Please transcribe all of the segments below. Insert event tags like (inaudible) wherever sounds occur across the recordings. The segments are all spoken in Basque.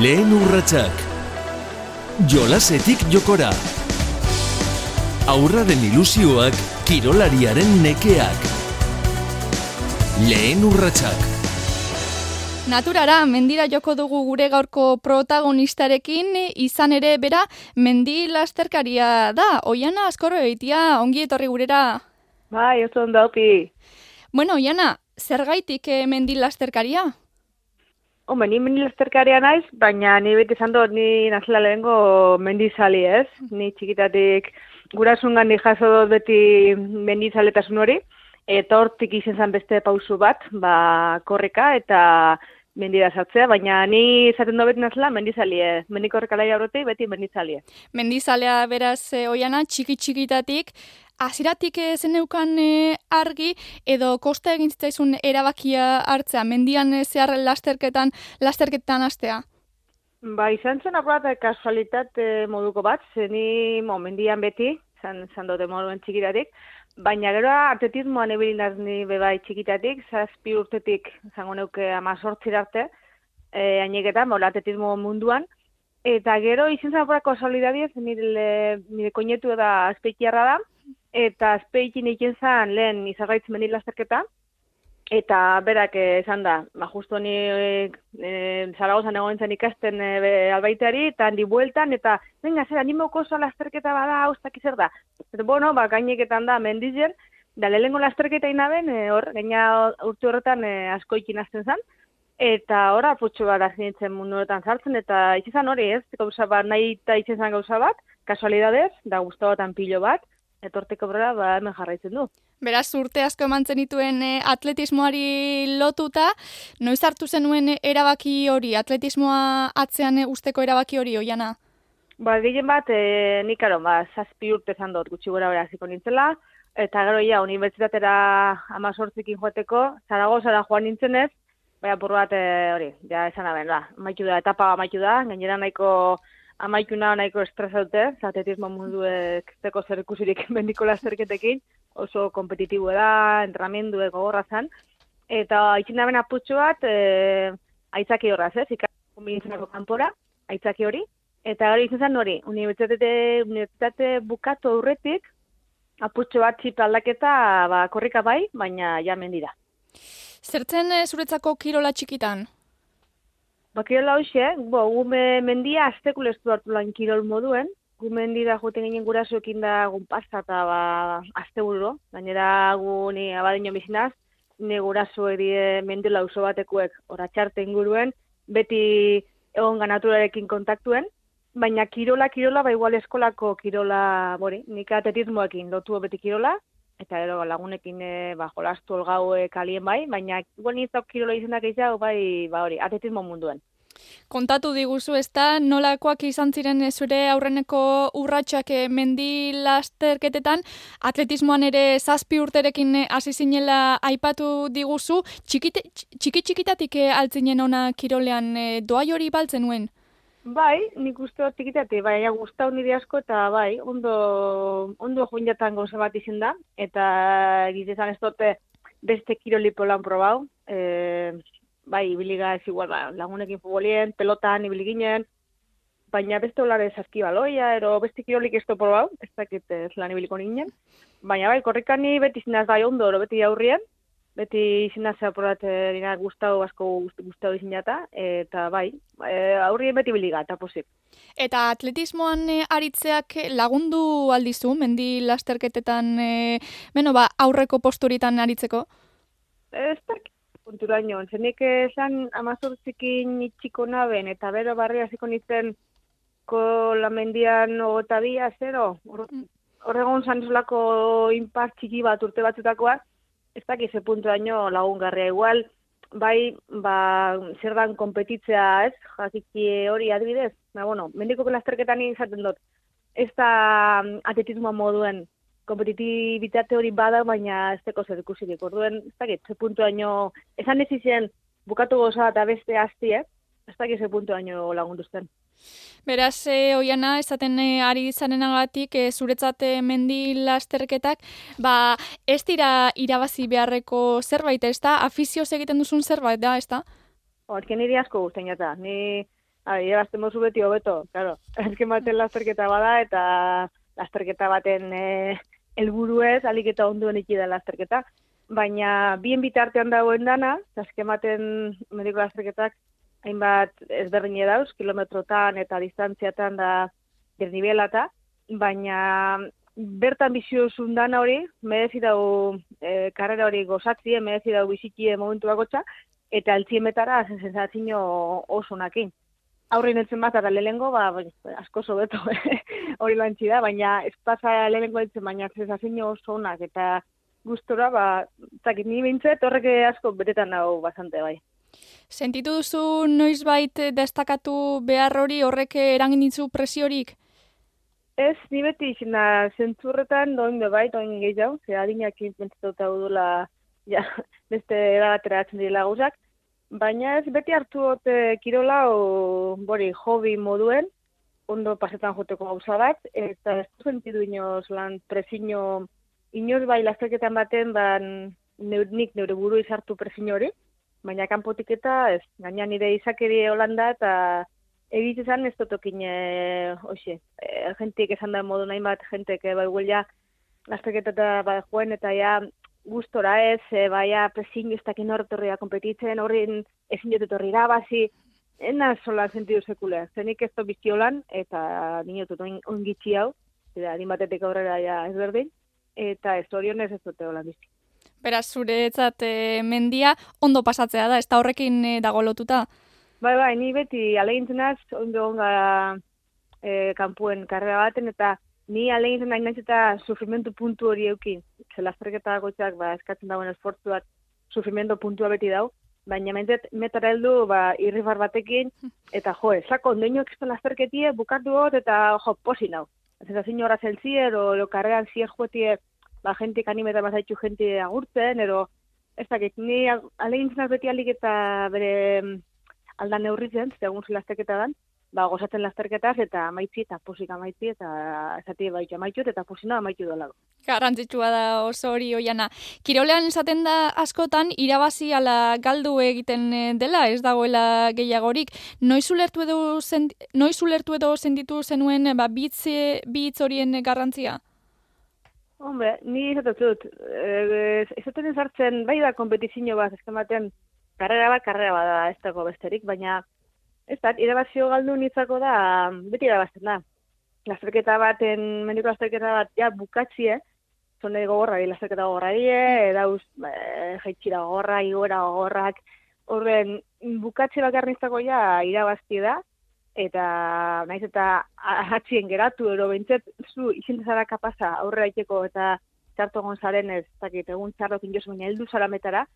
Lehen urratsak Jolasetik jokora Aurraren ilusioak kirolariaren nekeak Lehen urratsak Naturara, mendira joko dugu gure gaurko protagonistarekin, izan ere bera, mendi lasterkaria da. Oiana, askoro eitia, ongi etorri gurera. Bai, oso ondo Bueno, Oiana, zer gaitik eh, mendi lasterkaria? Hombre, ni mendi lasterkaria naiz, baina ni beti dut ni nazela lehenko mendizali ez. Ni txikitatik gurasungan ni jaso dut beti mendizaletasun hori eta hortik izen zen beste pausu bat, ba, korreka eta mendira sartzea, baina ni izaten do beti nazela mendizalie, mendiko horrekalai aurretik beti mendizalie. Mendizalea beraz e, oiana, txiki txikitatik, aziratik e, zeneukan e, argi edo kosta egin zitzaizun erabakia hartzea, mendian e, zehar lasterketan, lasterketan astea? Ba, izan zen apurat kasualitate moduko bat, zeni mo, mendian beti, zan, zan dote moduen txikitatik, Baina gero atletismoan ebilin ni bebai txikitatik, zazpi urtetik zango neuke amazortzir arte, e, aineketan, bola atletismo munduan. Eta gero izin zaporako solidadiez, nire, nire koinetu da azpeikiarra da, eta azpeikin ikin zan lehen izagaitz menit lasterketa, Eta berak esan da, ba, justu ni e, zaragozan egon zen ikasten e, albaiteari, eta handi bueltan, eta venga, zer, animoko oso lasterketa bada, haustak izer da. Eta, bueno, ba, gaineketan da, mendizen, da, lehenko lasterketa inaben, e, hor, gaina urte horretan e, asko ikin azten zen, eta hor, aputxo bat azinitzen mundu horretan sartzen, eta izan hori ez, gauza bat, nahi eta izan gauza bat, kasualidadez, da, guztabatan pilo bat, etorteko brera, ba, hemen jarraitzen du. Beraz, urte asko emantzen dituen eh, atletismoari lotuta, noiz hartu zenuen erabaki hori, atletismoa atzean eh, usteko erabaki hori, oiana? Ba, gehien bat, e, nik aro, ba, zazpi urte zan dut, gutxi gora bera ziko nintzela, eta gero ja, unibertsitatera amazortzikin joateko, Zaragozara joan nintzenez, baina burro bat, hori, ja, esan aben, ba, maitu da, etapa maitu da, gainera nahiko amaikuna nahiko estresaute, zatetismo munduek zeko zer ikusirik (laughs) bendiko lasterketekin, oso kompetitibo da, entramendu ego horra zan, eta itxin da aputxo bat, e, aitzaki horraz, ez, ikasiko kanpora, aitzaki hori, eta hori izan zen hori, unibertsitate, unibertsitate bukatu aurretik, aputxo bat txip aldaketa, ba, korrika bai, baina ja mendira. Zertzen e, zuretzako kirola txikitan? Ba, kirol hau bo, gume mendia aztekulestu hartu lan kirol moduen, gu mendira joten ginen gurasoekin da gun pasta eta ba, azte buru, gainera gu ni abadino bizinaz, ni guraso edie mendila oso batekuek horatxarte inguruen, beti egon ganaturarekin kontaktuen, baina kirola, kirola, ba igual eskolako kirola, bori, nik atetismoekin lotu beti kirola, eta ero lagunekin e, ba, jolastu olgaue kalien bai, baina igual nizok kirola izenak izau bai, ba hori, atletismo munduen. Kontatu diguzu ez da, nolakoak izan ziren zure aurreneko urratxak eh, mendi lasterketetan, atletismoan ere zazpi urterekin hasi zinela aipatu diguzu, txiki txikitatik eh, altzinen ona kirolean doai hori baltzen nuen? Bai, nik uste hori txikitatik, bai, guztau nire asko, eta bai, ondo, ondo joan jatan gauza bat izin da, eta egitezan ez dute beste kirolipo lan probau, e, bai, ibiliga ez igual, ba, lagunekin futbolien, pelotan, ibili ginen, baina beste olare zazki baloia, ero beste kirolik ez probau, ez dakit ez lan ibiliko ninen, baina bai, korrikani beti zinaz bai ondo, beti aurrien, beti izina zeaporat dina gustau asko gustau izinata, eta bai, e, aurrien beti biliga, eta posik. Eta atletismoan e, aritzeak lagundu aldizu, mendi lasterketetan, e, beno, ba, aurreko posturitan aritzeko? Ez da, punturaino, zenik esan amazortzikin itxiko naben, eta bero barri hasiko nintzen ko la mendian ogota bia, zero, mm. horregon zantzulako inpar txiki bat urte batzutakoak, ez dakiz puntu daño lagungarria igual, bai, ba, zer dan kompetitzea, ez, jakiki hori adibidez, ba, bueno, mendiko lasterketan izaten dut, ez da mm, atletismo moduen kompetitibitate hori bada, baina ez teko zer ikusirik, orduen, ez dakit, ze puntu daño, esan ez izien, bukatu goza eta beste hasti, eh? ez dakit ze puntu daño lagunduzten. Beraz, e, oiana, esaten e, ari zaren agatik, e, zuretzat mendi lasterketak, ba, ez dira irabazi beharreko zerbait, ez da? Afizioz egiten duzun zerbait, da, ez da? Horken niri asko guztain jata. Ni Ai, ebazten mozu beti hobeto, claro. (laughs) Azken baten lasterketa bada eta lasterketa baten eh helburu ez, alik eta onduen ikida lasterketa. Baina bien bitartean dagoen dana, azken baten mediko lasterketak hainbat ezberdin dauz, kilometrotan eta distantziatan da desnibelata, baina bertan biziosun dana hori, merezi dau e, karrera hori gozatzie, merezi dau bizikie momentu bagotxa, eta altziemetara sensazio oso nakin. Aurrein entzen bat, eta lehengo, ba, bai, asko sobeto (laughs) hori lantzi da, baina ez pasa lehengo entzen, baina sensazio oso onak, eta gustora, ba, zakit, ni bintzet, horrek asko betetan dago bastante bai. Sentitu duzu noizbait destakatu behar hori horrek erangin ditzu presiorik? Ez, ni beti izina zentzurretan doin bai, doin gehiago, ze adinak inpentsatuta dudula ja, (laughs) beste erabatera atzen dira gauzak, baina ez beti hartu dut kirola o bori hobi moduen, ondo pasetan joteko gauza bat, eta ez du sentidu inoz lan presino, inoz bai lasterketan baten, ban nik neure buru izartu presino hori, baina kanpotik eta ez, gaina nire izakeri holanda eta Egiz esan ez totokin, e, oxe, e, jentik esan da modu nahi bat, jentek, e, bai guelja, lasteketa eta bai joen, eta ja, gustora ez, e, baia presin ez dakin horretorria kompetitzen, horrin ezin dut horri irabazi, ena sola sentidu sekule, zenik ez to biziolan, eta ninotut ongitzi hau, eta adin batetik aurrera ja ez berdin, eta ez orion ez dute hola bizi. Beraz, zuretzat e, mendia ondo pasatzea da, ez da horrekin e, dago lotuta? Bai, bai, ni beti alegintzen az, ondo onga e, kanpuen karrera baten, eta ni alegintzen nahi nahiz eta sufrimentu puntu hori eukin. Zelazterketa goitzak, ba, eskatzen dagoen esfortzu bat, sufrimentu puntua beti dau, baina mentzet metara heldu, ba, irribar batekin, (laughs) eta jo, esako, ondoino ekspen lasterketie, bukatu hot, eta jo, posi nau. Eta zin horra zeltzier, o, lo karrean zier juetie, ba, jentik animeta mazaitxu jenti agurtzen, ero, ez dakit, ni alegintzen az beti alik eta bere aldan neurritzen, segun lasteketa dan, ba, gozatzen lasterketaz, eta amaitzi, eta posik amaitzi, eta esati baitu amaitut, eta posina amaitu dola. Garrantzitsua da oso hori oiana. Kirolean esaten da askotan, irabazi ala galdu egiten eh, dela, ez dagoela gehiagorik. Noiz ulertu edo, zent, noiz ulertu edo sentitu zenuen ba, bitz, bitz horien garrantzia? Hombre, ni izaten dut, e, izaten ezartzen, bai da kompetizio bat, eskematen, karrera bat, karrera bat da, ez dago besterik, baina ez da, irabazio galdu nitzako da, beti irabazten da. Lasterketa baten, mendiko lasterketa bat, ja, bukatzie, zone gogorra, lasterketa gogorra die, edauz, e, jaitxira gogorra, igora gogorrak, horren, bukatze bakar nitzako ja, irabazti da, eta naiz eta ahatzien geratu, ero bintzet, zu, izintezara kapasa, aurre daiteko, eta txarto gonzaren ez, dakit, egun txarrokin josu, baina heldu salametara,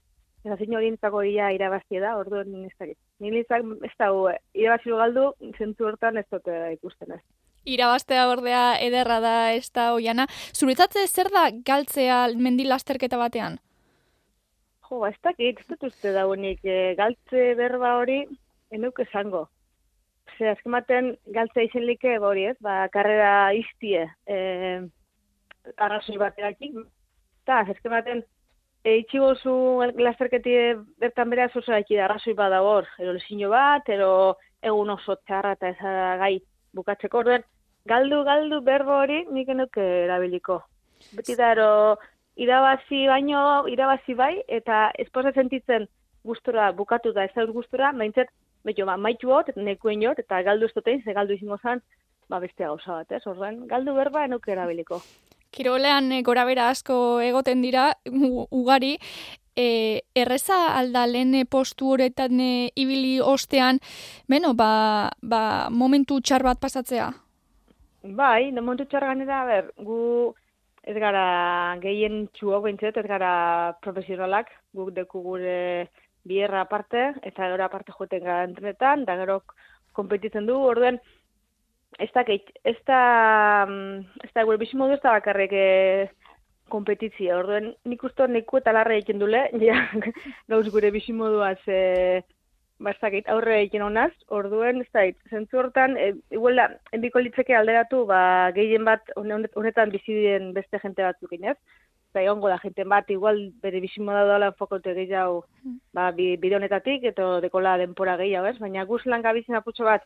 Eta zein hori nintzako ia irabazti da, ordu ez da. Nilitzak ez da, irabazi galdu, zentzu hortan ez dute ikusten ez. Irabaztea ordea ederra da ez da oiana. Zuretzatze zer da galtzea mendi lasterketa batean? Jo, ba, ez dakit, ez dut uste da unik, e, galtze berba hori, enuk esango. Ze, azkematen, galtzea izen like hori ez, ba, karrera iztie, e, arrazoi baterakin. Eta, azkematen, Eitsi gozu lasterketi bertan bera zaiki da arrazoi bada hor, ero lezino bat, ero egun oso txarra eta ez gai bukatzeko orduen. Galdu, galdu, berbo hori nik enuk erabiliko. Beti da, ero irabazi baino, irabazi bai, eta esposa sentitzen gustura bukatu da ez da gustura, maintzet, beto, ba, maitu hot, nekuen jot, eta galdu ez dutein, ze galdu izango zan, ba, beste gauza bat, ez? Orduen, galdu berba enuk erabiliko. Kirolean e, gorabera asko egoten dira, ugari, e, erreza alda lehen postu horretan e, ibili ostean, beno, ba, ba, momentu txar bat pasatzea? Bai, no momentu txar ganera, ber, gu ez gara gehien txuok bintzet, ez gara profesionalak, guk deku gure bierra aparte, eta gero aparte joten gara entrenetan, da gero kompetitzen du, orduen, ez da, ez da, mm, ez da, gure bizimodu ez da bakarrik e, kompetitzia. Orduen, nik uste niku eta larra egiten dule, (laughs) ja, gauz gure bizimodua ze, ba, ez da, aurre egiten honaz, orduen, ez da, zentzu hortan, e, igual enbiko litzeke alderatu, ba, gehien bat, honetan bizi beste jente batzuk inez. Eta egongo da jenten bat, igual bere bizimoda dola enfokote gehiago ba, bi- bide honetatik, eta dekola denpora gehiago, ez? Baina guz lan gabizin aputxo bat,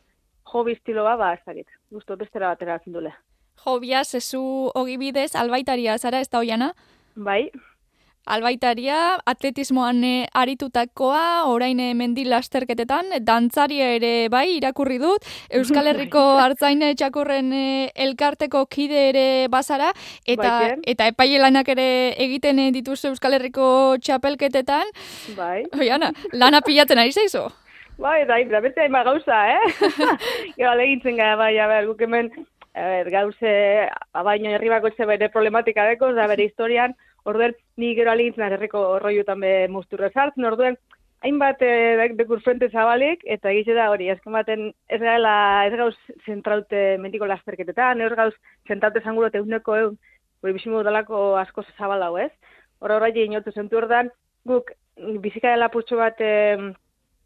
hobi estiloa, ba, ez dakit. Gusto bestera batera zindule. Jobia, zezu ogibidez, albaitaria zara, ez da oiana? Bai, Albaitaria, atletismoan eh, aritutakoa, orain eh, mendi lasterketetan, dantzaria ere bai irakurri dut, Euskal (laughs) Herriko hartzaine txakurren eh, elkarteko kide ere bazara, eta, Bai, eta epaile lanak ere egiten eh, dituzu Euskal Herriko txapelketetan, bai. oiana, lana pilatzen ari zaizu. Bai, da, da beste hainbat gauza, eh? (laughs) Gero alegintzen gara, bai, a ber, guk hemen, a ber, gauze, baino herri bakoitze bere problematika deko, da bere (laughs) historian, orduen, ni gero alegintzen ara herriko roiutan be musturre sartzen, orduen, hainbat eh, bekur frente zabalik, eta egize da hori, azken baten, ez gaela, ez gauz zentraute mendiko lasterketetan, ez gauz zentraute zangurote euneko eun, gure bizimo dalako asko zabalau, ez? Hor horra inotu zentu ordan, guk bizika dela putxo bat, em,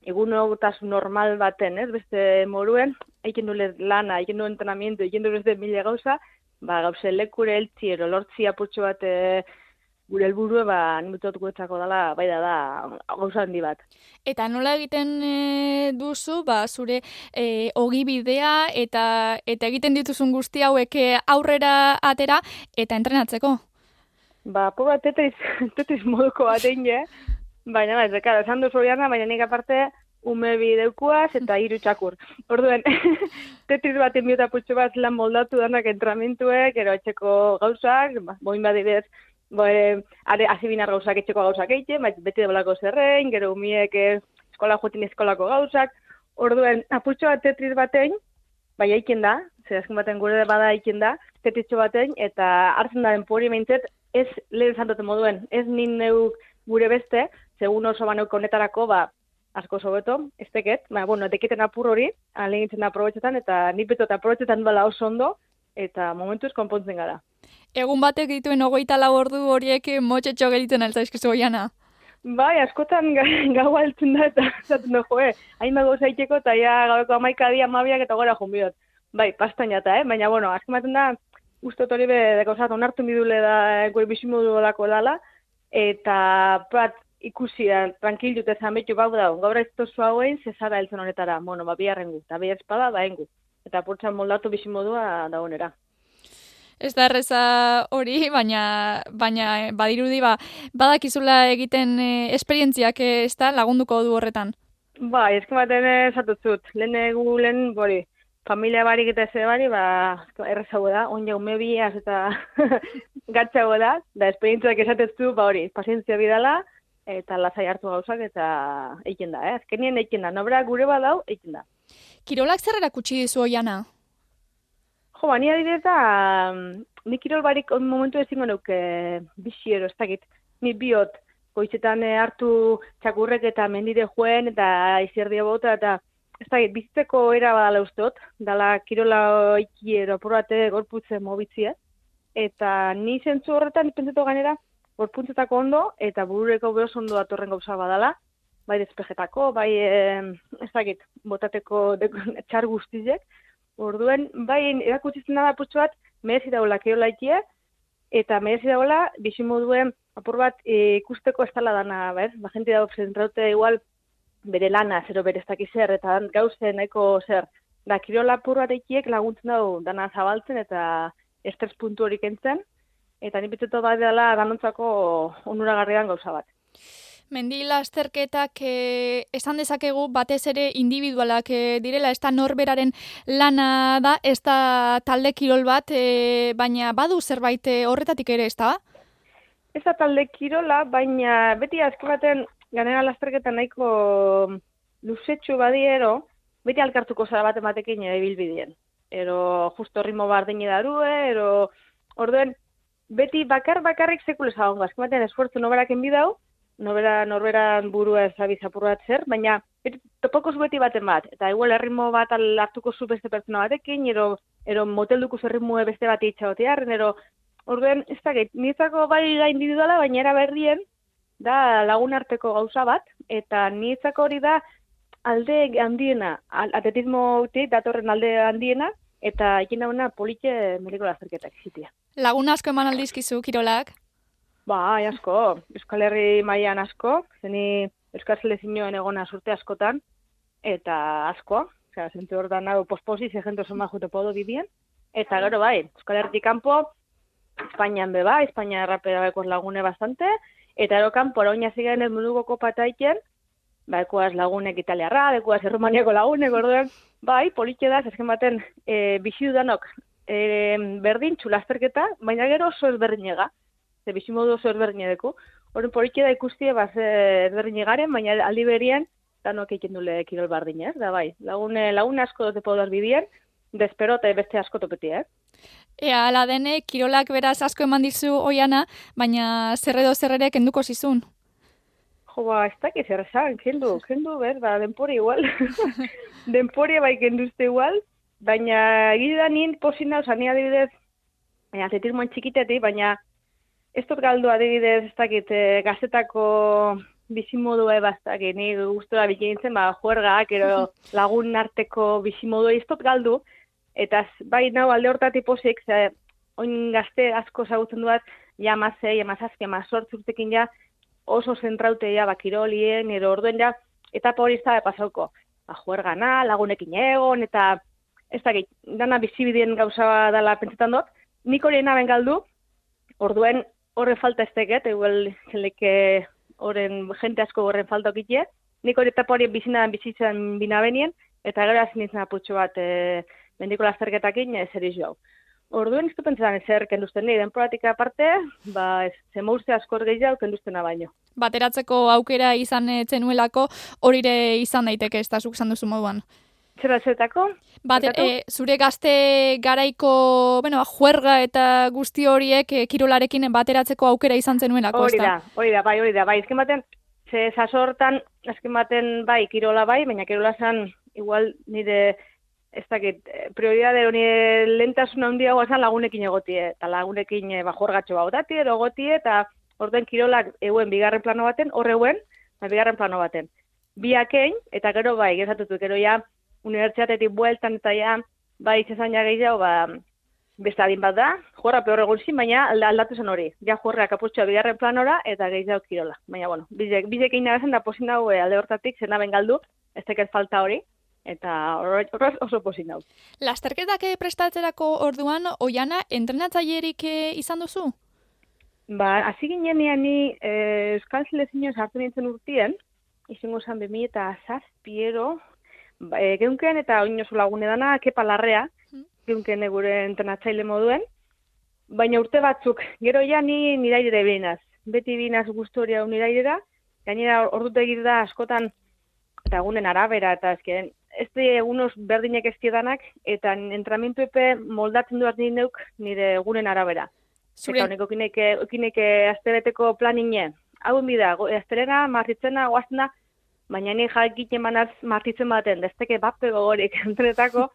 egunotasun normal baten, ez? Beste moruen, aiken dule lana, aiken du entrenamiento, aiken du beste mila gauza, ba, gauze lekure eltzi, ero lortzi apurtxo bat e, gure helburue, ba, nimutut guetzako dela, bai da, da, gauza handi bat. Eta nola egiten e, duzu, ba, zure e, ogibidea eta eta egiten dituzun guzti hauek e, aurrera atera eta entrenatzeko. Ba, po bat tetris, (laughs) tetris moduko bat egin, eh? Baina, bai, zekara, esan duzu horiana, baina nik aparte, ume bideukuaz eta hiru txakur. Orduen, (laughs) tetris bat enbiota putxo bat lan moldatu danak entramentuek, ero etxeko gauzak, ba, boin badidez, bo, e, are, azibinar gauzak etxeko gauzak eitxe, ba, beti debolako zerrein, gero umiek eh, eskola joetin eskolako gauzak, orduen, apurtxo bat tetris batein, bai aiken da, ze azken baten gure bada aiken da, tetritxo batein, eta hartzen da denpori behintzet, ez lehen zantote moduen, ez nin neuk gure beste, segun oso baneuk honetarako, ba, asko sobeto, ez teket, ba, bueno, teketen apur hori, alegintzen da aprobetxetan, eta nik betot aprobetxetan bala oso ondo, eta momentuz konpontzen gara. Egun batek dituen hogeita lau ordu horiek eh, motxetxo gelitzen altzaizkizu oiana. Bai, askotan ga- (laughs) gau altzen da, eta zaten du, joe, hain dago zaiteko, eta ja gabeko amaika dia amabiak eta gora junbiot. Bai, pastan jata, eh? Baina, bueno, azken baten da, ustot hori be, zat, onartu midule da, eh, gure bizimodu lako dala, eta bat ikusi da, tranquil dute zametu bau da, gaur ez tozu hauen, zezara heltzen honetara, bueno, ba, biharrengu, eta bi espada, ba, engu. Eta purtsan moldatu bizimodua da honera. Ez da erreza hori, (laughs) baina, baina eh, badirudi ba, badakizula egiten e, esperientziak eh, ez da lagunduko du horretan. Ba, ezken baten esatutzut, lehen egu lehen, bori, familia barik eta eze bari, ba, errezago da, on jau mebiaz eta (laughs) gatzago da, da esperientziak esatetzu, ba hori, pazientzia bidala, eta lasai hartu gauzak, eta eiken da, eh? Azkenien eiken da, nobra gure badau, eiken da. Kirolak zer erakutsi dizu oiana? Jo, ba, ni adibidez da, mm, ni kirol barik on momentu ezingo nuke biziero, ez dakit, ni biot, goizetan eh, hartu txakurrek eta mendire joen, eta izerdia bota, eta ez dakit, bizitzeko era badala ustot, dala kirola iki ero apurate gorputze mobitzie, eta ni zentzu horretan, pentsatu ganera, gorpuntzetako ondo, eta burureko behos ondo datorren gauza badala, bai despejetako, bai, eh, ez dakit, botateko deko, txar guztizek, Orduen, bai, erakutsitzen da putxo bat, merezi daula kirola ikie, eta merezi daula, bizimoduen apur bat e, ikusteko ez dala dana, bez? Ba, jente dago zentraute igual bere lana, zero bere ez dakiz zer, eta gauze nahiko zer. Da, kirola apur bat ikiek laguntzen dago dana zabaltzen eta estres puntu hori kentzen, eta ni bitzeto bat dela danontzako onuragarrian gauza bat. Mendi lasterketak eh, esan dezakegu batez ere individualak eh, direla, ez da norberaren lana da, ez da talde kirol bat, eh, baina badu zerbait horretatik ere, ez da? Ez da talde kirola, baina beti azken baten ganera lasterketa nahiko luzetxu badiero, beti alkartuko zara bat ematekin ibilbideen. Ero justo ritmo bardine darue, ero orduen beti bakar bakarrik sekule zagongo. Azken baten esfuerzo noberaken bidau, nobera norberan burua ezabiz apurrat zer, baina topoko zu beti baten bat. Eta igual erritmo bat hartuko zu beste pertsona batekin, ero, ero motelduko zu erritmo beste bat itxagotearen, ero Orduen, ez dakit, niretzako bai da individuala, baina era berrien, da lagun arteko gauza bat, eta niretzako hori da alde handiena, atletismotik datorren alde handiena, eta ekin dauna politxe meriko lazerketak zitia. Lagun asko eman aldizkizu kirolak? Ba, asko, Euskal Herri mailan asko, zeni Euskal Selezioen egona surte askotan, eta asko, osea, zentu hor da nago posposi, ze jento soma jute podo bibien, eta gero bai, Euskal Herri kanpo, Espainian be bai, Espainia errapera lagune bastante, eta ero kanpo, orain zigen el munduko kopataiken, ba, ekoaz lagunek italiarra, ekoaz erromaniako lagunek, orduan, bai, politxe da, zezken baten, e, bizi dudanok, e, berdin txulazterketa, baina gero oso ezberdinega, ze bizimodu oso ezberdinedeko, Horren politxe da ikustie, ba, ze ezberdin garen, baina aldi berien, danok egiten dule kirol bardin, ez? Da, bai, lagune, lagune asko dote podaz bidien, despero eta beste asko topeti, ez? Ea, ala dene, kirolak beraz asko eman dizu oiana, baina zerredo zerrere kenduko zizun. Jo, ba, ez dakiz, errezan, kendu, kendu, ber, ba, denpori igual. (laughs) denpori bai kenduzte igual, baina egida nien posina, oza, ni adibidez, e, atletismoan txikitetik, baina ez dut galdu adibidez, ez dakit, e, gazetako bizimodua ebaztak, ni gustora bikintzen, ba, juergak, ero (laughs) lagun arteko bizimodua ez dut galdu, eta bai nau alde hortatik posik, ze, oin gazte asko zagutzen duat, ja mazei, amazazke, urtekin ja, oso zentraute ja, bakirolien, ero orduen ja, eta hori zabe pasauko. Ba, juergana, lagunekin egon, eta ez dakit, dana bizibidien gauza dela pentsetan dut, nik hori naben galdu, orduen horre falta ez teget, eguel zeleke horren jente asko horren falta okitie. Nik hori etapa hori bizina bizitzen bina benien, eta gero hasi nintzen aputxo bat e, mendiko lasterketakin e, zer izo hau. Orduen iztu pentsan ezer kenduzten nahi, denporatika aparte, ba, ez, zemurze askor gehiago kenduztena baino. Bateratzeko aukera izan etzenuelako, horire izan daiteke ez da zuk duzu moduan. Zera zetako? Bat, e, zure gazte garaiko, bueno, juerga eta guzti horiek e, kirolarekin bateratzeko aukera izan zenuelako, ez da? Hori da, hori da, bai, hori da, bai, ezken baten, ze zasortan, ezken baten, bai, kirola bai, baina kirola zan, igual, nire, ez dakit, eh, prioridade hori lentasuna handia guazan lagunekin egotie, eta lagunekin e, ba, juergatxo bautati, ero egotie, eta orden kirolak euen bigarren plano baten, horreuen, ba, bigarren plano baten. Biakein, eta gero bai, gezatutu, gero ja, unibertsitatetik bueltan eta ja, bai, ja gehiago, ba, beste adin bat da, jorra peor egun zin, baina aldatu zen hori. Ja jorra kaputxoa bigarren planora eta gehiago kirola. Baina, bueno, bizek, bizek egin da posin dago e, alde hortatik, zena galdu, ez teket falta hori, eta horrez oso posin dago. Lasterketak prestatzerako orduan, oiana, entrenatzaierik eh, izan duzu? Ba, hasi ginen ni eh, Euskal Selezioa sartu nintzen urtien, izango zan 2000 eta zazpiero, e, geunken eta oin oso lagune dana, kepa larrea, mm. geunken egure entrenatzaile moduen, baina urte batzuk, gero ja ni niraire binaz, beti hori hau nirairera, gainera ordute da askotan, eta egunen arabera, eta ezken, ez da egunos berdinek ez danak, eta entramentu epe moldatzen duaz nire neuk nire egunen arabera. Zure... Eta honek okineke, okineke aztereteko planine, hau bida, azterena, marritzena, guaztena, baina ni jakit emanaz martitzen baten, desteke bape gogorik (laughs) entrenetako,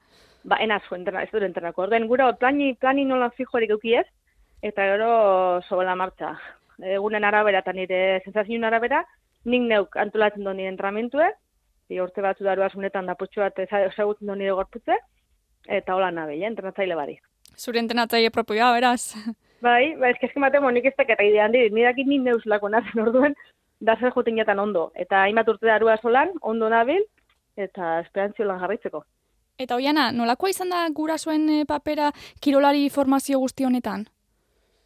ba, enaz entrena, ez dut entrenako. Orden, gura, plani, plani nola fijorik eukiez, eta gero sobela martxa. Egunen arabera eta nire sensazioen arabera, nik neuk antolatzen duen nire entramentue, urte batzu daru asunetan da potxo bat ezagutzen duen nire gorputze, eta hola nabe, ja, entrenatzaile bari. Zure entrenatzaile propioa, beraz? Bai, ba, eskazki mate monik ez teketa idean di, nirakit nik neus lako nazen orduan, da zer joten jatan ondo. Eta hainbat urte darua solan, ondo nabil, eta esperantzio lan jarraitzeko. Eta hoiana, nolakoa izan da gura zuen eh, papera kirolari formazio guzti honetan?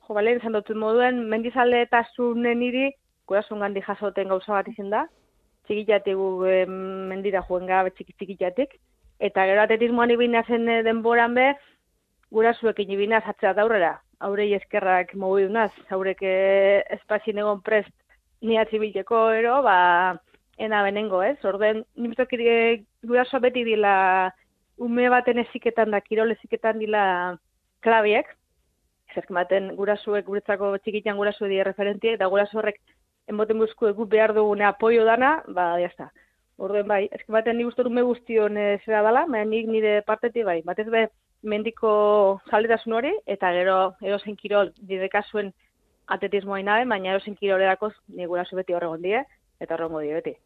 Jo, bale, izan dut moduen, mendizale eta zunen iri, gura zuen gandi jasoten gauza bat izan da, txikitatik gu e, mendira juen gabe txiki txikitatik, eta gero atletismoan ibina zen eh, denboran be, gura zuekin ibina zatzea daurrera, aurrei eskerrak mogu dunaz, aurreke espazien egon prest ni atzibileko ero, ba, ena benengo, ez? Orden, nimizok guraso beti dila ume baten eziketan da, kirol eziketan dila klabiek, zerk baten gurasuek guretzako txikitan gurasu di referentie, eta gurasu horrek enboten buzku egu behar dugune apoio dana, ba, jazta. Orden, bai, ezk baten ni guztor ume guztion zera dala, baina nik nire parteti bai, batez be, mendiko zaldetasun hori, eta gero, ero zen kirol, didekazuen atletismoa inabe, baina erosin kirolerako nigura beti horregon die, eta horrengo die beti.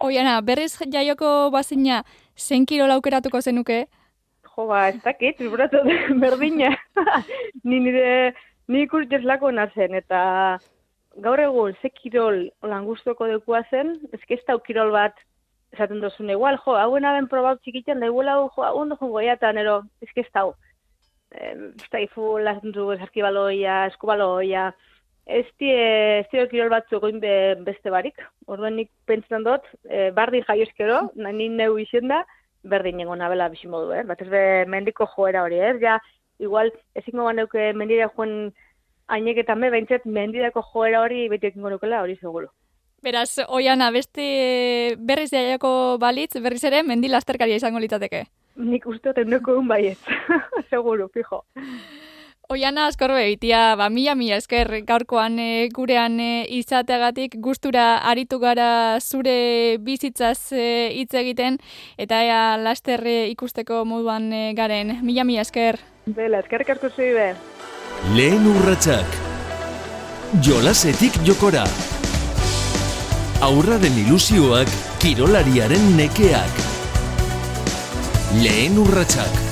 Oiana, berriz jaioko bazina, zen kiro laukeratuko zenuke? Jo, ba, ez dakit, vibratu (laughs) berdina. ni nire, ni ikus lako nazen, eta gaur egun ze kirol lan guztoko dekua zen, ez da kirol bat esaten dozun igual, jo, hauen aben probau txikitzen, da igual hau, jo, hau ondo jongo jatan, ero, ez. Ez da ifu, lasen du, esarkibaloia, eskubaloia, ez di, ez di kirol bat zugoin be, beste barik. Orduan nik pentsan dut, e, bardin jaiozkero, nahi neu izen da, berdin nengo nabela bizimodu, eh? Bat ez be, mendiko joera hori, eh? Ja, igual, ezin goba neuke mendire joen hainek eta me, behintzat, mendirako joera hori beti ekin nukela hori seguro. Beraz, oiana, beste berriz jaiako balitz, berriz ere, mendi lasterkaria izango litzateke. Nik uste dut eguneko egun baiet, (laughs) seguro, fijo. Oiana askorbe egitea, ba, mila mila esker gaurkoan e, gurean e, izateagatik gustura aritu gara zure bizitzaz e, hitz egiten eta ea laster e, ikusteko moduan e, garen. Mila mila esker. Bela, esker kartu be. Lehen urratsak. Jolasetik jokora. Aurraren ilusioak kirolariaren nekeak. Lehen urratsak.